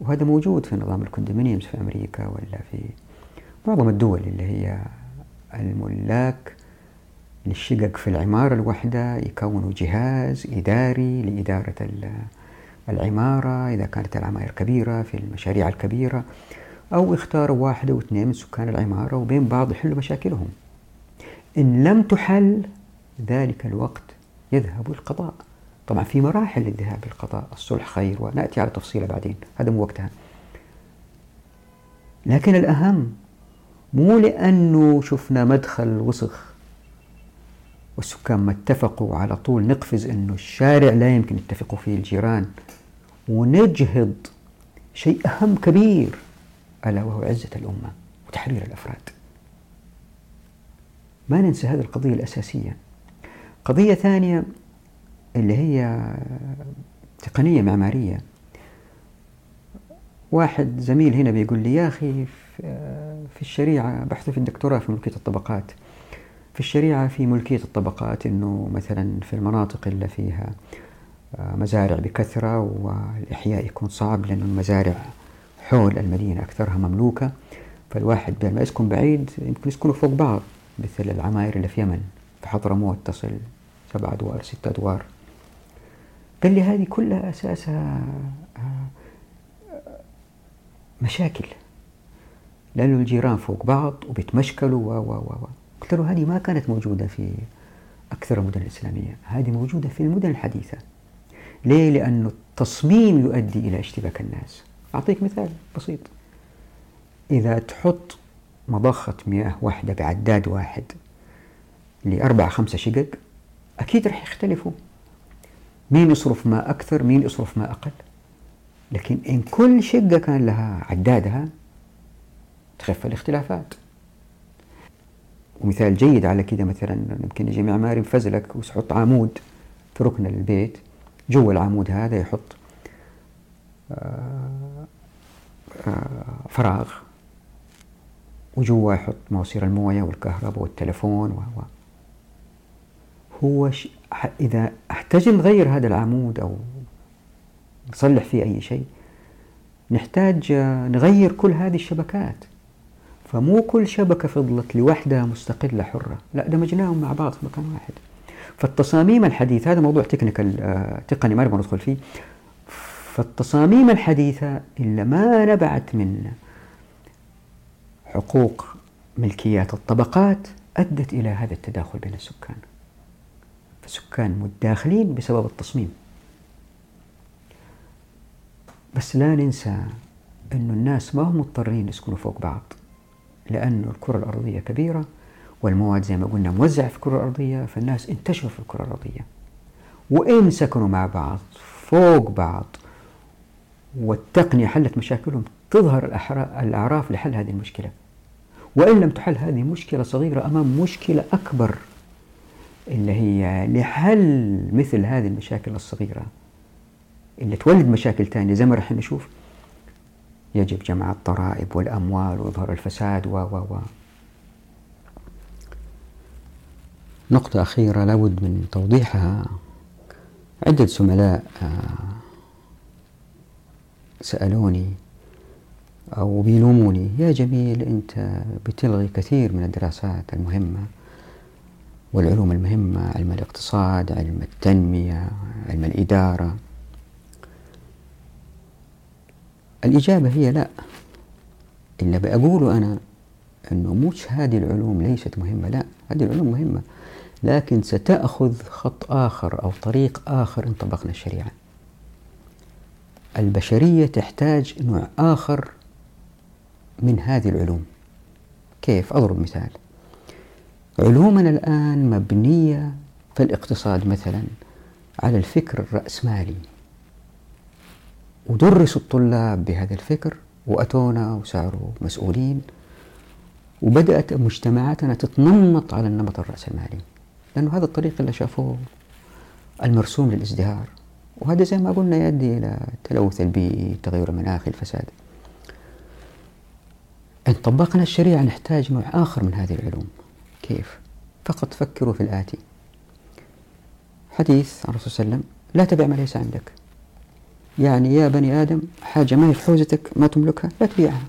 وهذا موجود في نظام الكوندومينيومز في أمريكا ولا في معظم الدول اللي هي الملاك للشقق في العمارة الواحدة يكونوا جهاز إداري لإدارة العمارة إذا كانت العماير كبيرة في المشاريع الكبيرة أو يختاروا واحدة واثنين من سكان العمارة وبين بعض يحلوا مشاكلهم. إن لم تحل ذلك الوقت يذهب القضاء. طبعا في مراحل للذهاب للقضاء الصلح خير ونأتي على تفصيله بعدين هذا مو وقتها. لكن الأهم مو لأنه شفنا مدخل وسخ. والسكان ما اتفقوا على طول. نقفز أنه الشارع لا يمكن يتفقوا فيه الجيران. ونجهض شيء أهم كبير ألا وهو عزة الأمة وتحرير الأفراد. ما ننسى هذه القضية الأساسية. قضية ثانية اللي هي تقنية معمارية. واحد زميل هنا بيقول لي يا أخي في الشريعة بحث في الدكتوراه في ملكية الطبقات. في الشريعة في ملكية الطبقات أنه مثلا في المناطق اللي فيها آه، مزارع بكثرة والإحياء يكون صعب لأن المزارع حول المدينة أكثرها مملوكة. فالواحد بدل ما يسكن بعيد يمكن يسكنوا فوق بعض مثل العماير اللي في يمن في حضرموت تصل سبع أدوار ست أدوار. قال لي هذه كلها أساسها آه، مشاكل لأنه الجيران فوق بعض وبيتمشكلوا و و و. قلت له هذه ما كانت موجودة في أكثر المدن الإسلامية. هذه موجودة في المدن الحديثة. ليه؟ لأنه التصميم يؤدي إلى اشتباك الناس. أعطيك مثال بسيط. إذا تحط مضخة مياه واحدة بعداد واحد لأربع خمسة شقق أكيد رح يختلفوا. مين يصرف ماء أكثر مين يصرف ماء أقل؟ لكن إن كل شقة كان لها عدادها تخف الاختلافات. ومثال جيد على كده مثلا يمكن يجي معماري مفزلك ويحط عمود في ركن البيت جوا العمود هذا يحط آه، آه، فراغ وجوا يحط مواسير الموية والكهرباء والتلفون و هو ش... إذا احتاج نغير هذا العمود أو نصلح فيه أي شيء نحتاج نغير كل هذه الشبكات. فمو كل شبكة فضلت لوحدها مستقلة حرة. لا دمجناهم مع بعض في مكان واحد. فالتصاميم الحديثة هذا موضوع تكنيكال آه، تقني ما نبغى ندخل فيه. فالتصاميم الحديثة إلا ما نبعت من حقوق ملكيات الطبقات أدت إلى هذا التداخل بين السكان. فالسكان متداخلين بسبب التصميم. بس لا ننسى أن الناس ما هم مضطرين يسكنوا فوق بعض. لأن الكرة الأرضية كبيرة والمواد زي ما قلنا موزعة في الكرة الأرضية فالناس انتشروا في الكرة الأرضية. وإن سكنوا مع بعض فوق بعض والتقنية حلت مشاكلهم تظهر الأعراف لحل هذه المشكلة. وإن لم تحل هذه مشكلة صغيرة أمام مشكلة أكبر اللي هي لحل مثل هذه المشاكل الصغيرة اللي تولد مشاكل ثانية زي ما رح نشوف. يجب جمع الضرائب والأموال وإظهار الفساد و و و. نقطة أخيرة لابد من توضيحها. عدة زملاء آه، سألوني أو بيلوموني يا جميل أنت بتلغي كثير من الدراسات المهمة والعلوم المهمة علم الاقتصاد علم التنمية علم الإدارة. الإجابة هي لا. إلا بقوله أنا أنه مش هذه العلوم ليست مهمة لا هذه العلوم مهمة لكن ستأخذ خط آخر أو طريق آخر إن طبقنا الشريعة. البشرية تحتاج نوع آخر من هذه العلوم. كيف؟ أضرب مثال. علومنا الآن مبنية في الاقتصاد مثلا على الفكر الرأسمالي. ودرسوا الطلاب بهذا الفكر وأتونا وصاروا مسؤولين وبدأت مجتمعاتنا تتنمط على النمط الرأسمالي لأنه هذا الطريق اللي شافوه المرسوم للإزدهار. وهذا زي ما قلنا يؤدي إلى التلوث البيئي تغير المناخ الفساد. إن طبقنا الشريعة نحتاج نوع آخر من هذه العلوم. كيف؟ فقط فكروا في الآتي. حديث عن الرسول صلى الله عليه وسلم لا تبع ما ليس عندك. يعني يا بني آدم حاجة ما هي في حوزتك ما تملكها لا تبيعها.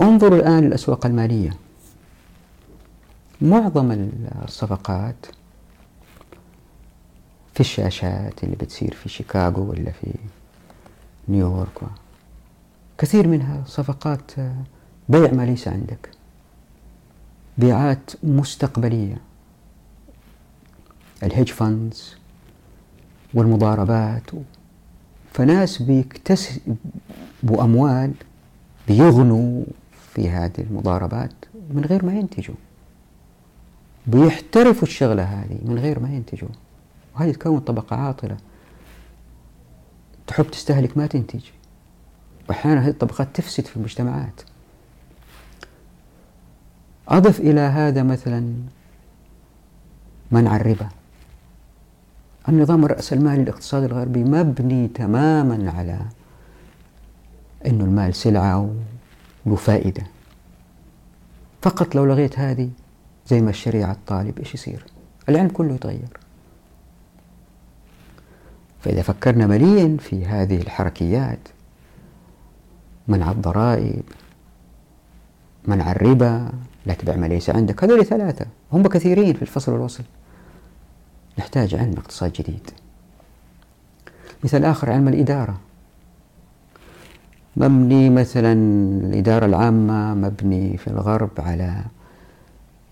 انظروا الآن الأسواق المالية. معظم الصفقات في الشاشات اللي بتصير في شيكاغو ولا في نيويورك كثير منها صفقات بيع ما ليس عندك. بيعات مستقبلية. ال hedge funds والمضاربات. فناس بيكتسبوا أموال بيغنوا في هذه المضاربات من غير ما ينتجوا. بيحترفوا الشغلة هذه من غير ما ينتجوا. وهذه تكون طبقة عاطلة. تحب تستهلك ما تنتج. وأحيانا هذه الطبقات تفسد في المجتمعات. أضف إلى هذا مثلا منع الربا. النظام الرأسمالي الاقتصادي الغربي مبني تماما على أنه المال سلعة وله فائدة. فقط لو لغيت هذه زي ما الشريعة الطالب إيش يصير؟ العلم كله يتغير. فإذا فكرنا مليا في هذه الحركيات منع الضرائب منع الربا لا تبع ما ليس عندك. هذول ثلاثة هم كثيرين في الفصل والوصل نحتاج علم اقتصاد جديد. مثال آخر علم الإدارة. مبني مثلا الإدارة العامة مبني في الغرب على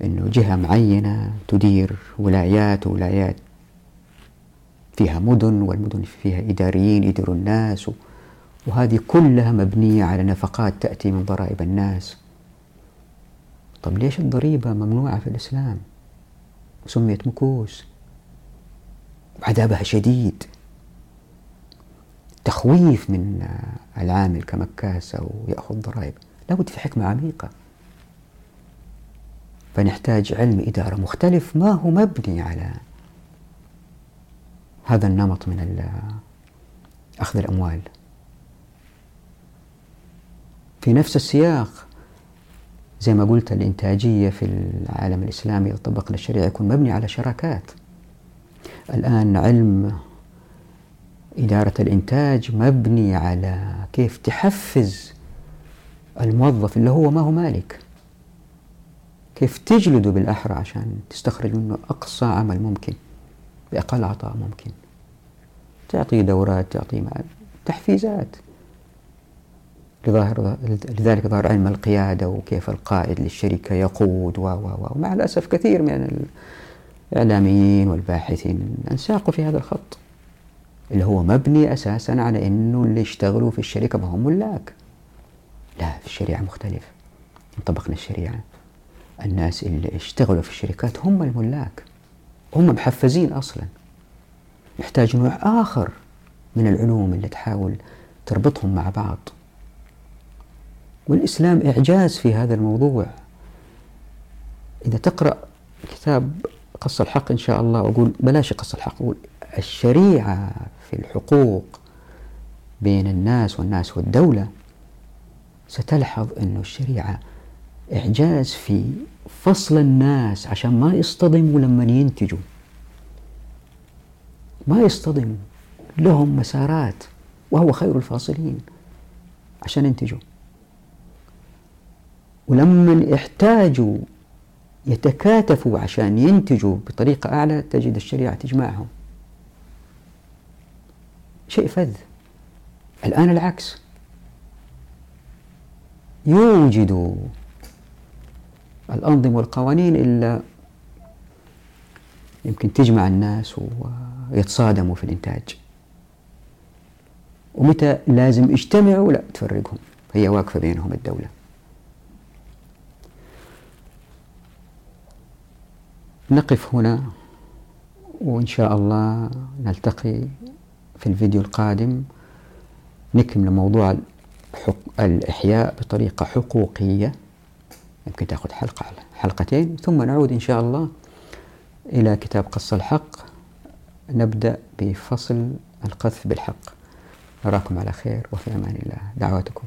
أنه جهة معينة تدير ولايات وولايات. فيها مدن والمدن فيها إداريين يديروا الناس وهذه كلها مبنية على نفقات تأتي من ضرائب الناس. طب ليش الضريبة ممنوعة في الإسلام؟ وسميت مكوس. وعذابها شديد. تخويف من العامل كمكاس أو يأخذ ضرائب. لابد في حكمة عميقة. فنحتاج علم إدارة مختلف. ما هو مبني على هذا النمط من أخذ الأموال؟ في نفس السياق زي ما قلت الإنتاجية في العالم الإسلامي إذا طبقنا الشريعة يكون مبني على شراكات. الآن علم إدارة الإنتاج مبني على كيف تحفز الموظف اللي هو ما هو مالك. كيف تجلده بالأحرى عشان تستخرج منه أقصى عمل ممكن بأقل عطاء ممكن. تعطيه دورات تعطيه تحفيزات. لظاهر لذلك ظهر علم القيادة وكيف القائد للشركة يقود و و ومع الأسف كثير من الإعلاميين والباحثين. انساقوا في هذا الخط. اللي هو مبني أساسا على أنه اللي يشتغلوا في الشركة ما هم ملاك. لا في الشريعة مختلف. طبقنا الشريعة. الناس اللي اشتغلوا في الشركات هم الملاك. هم محفزين أصلا. يحتاج نوع آخر من العلوم اللي تحاول تربطهم مع بعض. والإسلام إعجاز في هذا الموضوع. إذا تقرأ كتاب قص الحق إن شاء الله أقول بلاش قص الحق أقول الشريعة في الحقوق بين الناس والناس والدولة ستلحظ أن الشريعة إعجاز في فصل الناس عشان ما يصطدموا لما ينتجوا. ما يصطدموا لهم مسارات وهو خير الفاصلين عشان ينتجوا. ولما يحتاجوا يتكاتفوا عشان ينتجوا بطريقة أعلى تجد الشريعة تجمعهم. شيء فذ. الآن العكس. يوجد الأنظمة والقوانين إلا يمكن تجمع الناس ويتصادموا في الإنتاج. ومتى لازم يجتمعوا؟ لا تفرقهم. هي واقفة بينهم الدولة. نقف هنا وإن شاء الله نلتقي في الفيديو القادم. نكمل موضوع الإحياء بطريقة حقوقية. يمكن تأخذ حلقة حلقتين ثم نعود إن شاء الله إلى كتاب قص الحق. نبدأ بفصل القذف بالحق. أراكم على خير وفي أمان الله. دعواتكم.